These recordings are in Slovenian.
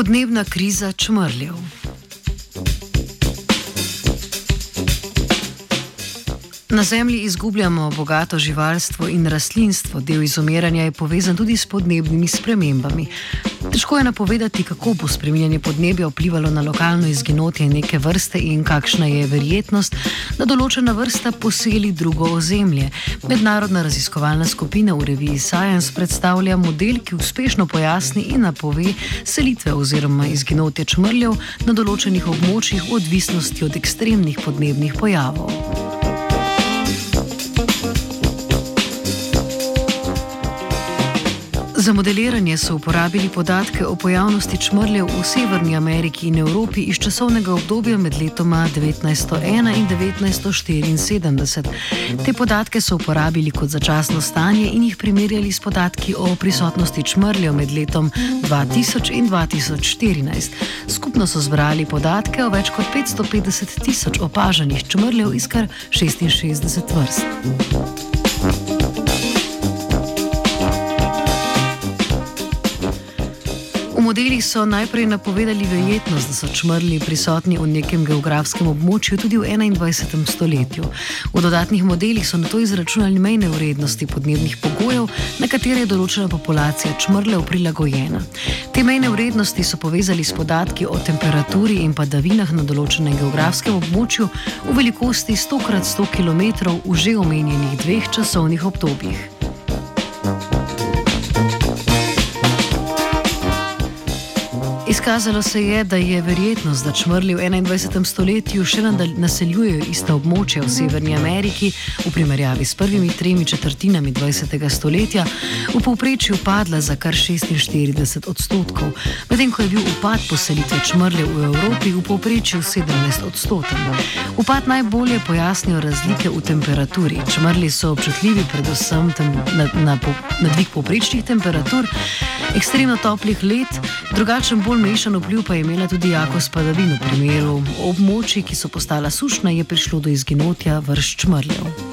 Podnebna kriza čmrljev. Na Zemlji izgubljamo bogato živalstvo in rastlinstvo, del izumiranja je povezan tudi s podnebnimi spremembami. Težko je napovedati, kako bo spremenjanje podnebja vplivalo na lokalno izginotje neke vrste in kakšna je verjetnost, da določena vrsta poseli drugo ozemlje. Mednarodna raziskovalna skupina v reviji Science predstavlja model, ki uspešno pojasni in napove selitve oziroma izginotje čmrljev na določenih območjih v odvisnosti od ekstremnih podnebnih pojavov. Za modeliranje so uporabili podatke o pojavnosti čmrljev v Severni Ameriki in Evropi iz časovnega obdobja med letoma 1901 in 1974. Te podatke so uporabili kot začasno stanje in jih primerjali s podatki o prisotnosti čmrljev med letom 2000 in 2014. Skupno so zbrali podatke o več kot 550 tisoč opaženih čmrljev iz kar 66 vrst. Modeli so najprej napovedali verjetnost, da so čmrli prisotni v nekem geografskem območju tudi v 21. stoletju. V dodatnih modelih so na to izračunali mejne vrednosti podnebnih pogojev, na katere je določena populacija čmrlev prilagojena. Te mejne vrednosti so povezali s podatki o temperaturi in padavinah na določenem geografskem območju v velikosti 100 x 100 km v že omenjenih dveh časovnih obdobjih. Izkazalo se je, da je verjetnost, da čmrli v 21. stoletju še naseljujejo ista območja v Severni Ameriki v primerjavi s prvimi tremi četrtinami 20. stoletja, v povprečju padla za kar 46 odstotkov, medtem ko je bil upad poselitve čmrljev v Evropi v povprečju 17 odstotkov. Upad najbolje pojasnijo razlike v temperaturi. Čmrli so občutljivi predvsem na, na, na dvig povprečnih temperatur, ekstremno toplih let, drugačen bolj mešan vpliv pa je imela tudi jakost padavin. V primeru območij, ki so postala sušna, je prišlo do izginotja vrst čmrljev.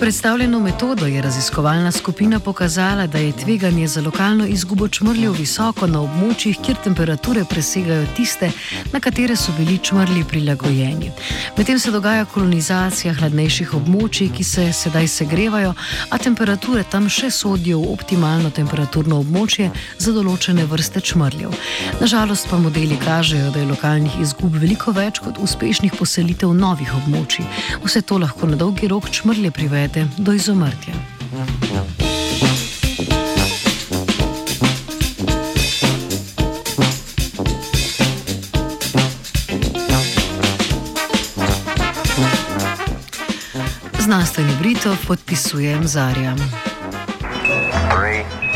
Predstavljeno metodo je raziskovalna skupina pokazala, da je tveganje za lokalno izgubo čmrljev visoko na območjih, kjer temperature presegajo tiste, na katere so bili čmrlji prilagojeni. Medtem se dogaja kolonizacija hladnejših območij, ki se sedaj segrevajo, a temperature tam še sodijo v optimalno temperaturno območje za določene vrste čmrljev. Nažalost pa modeli kažejo, da je lokalnih izgub veliko več kot uspešnih poselitev novih območij. Vse to lahko na dolgi rok čmrlje privede privede do izumrtja. Znanstveni Britov podpisujem Zarja. Three, two,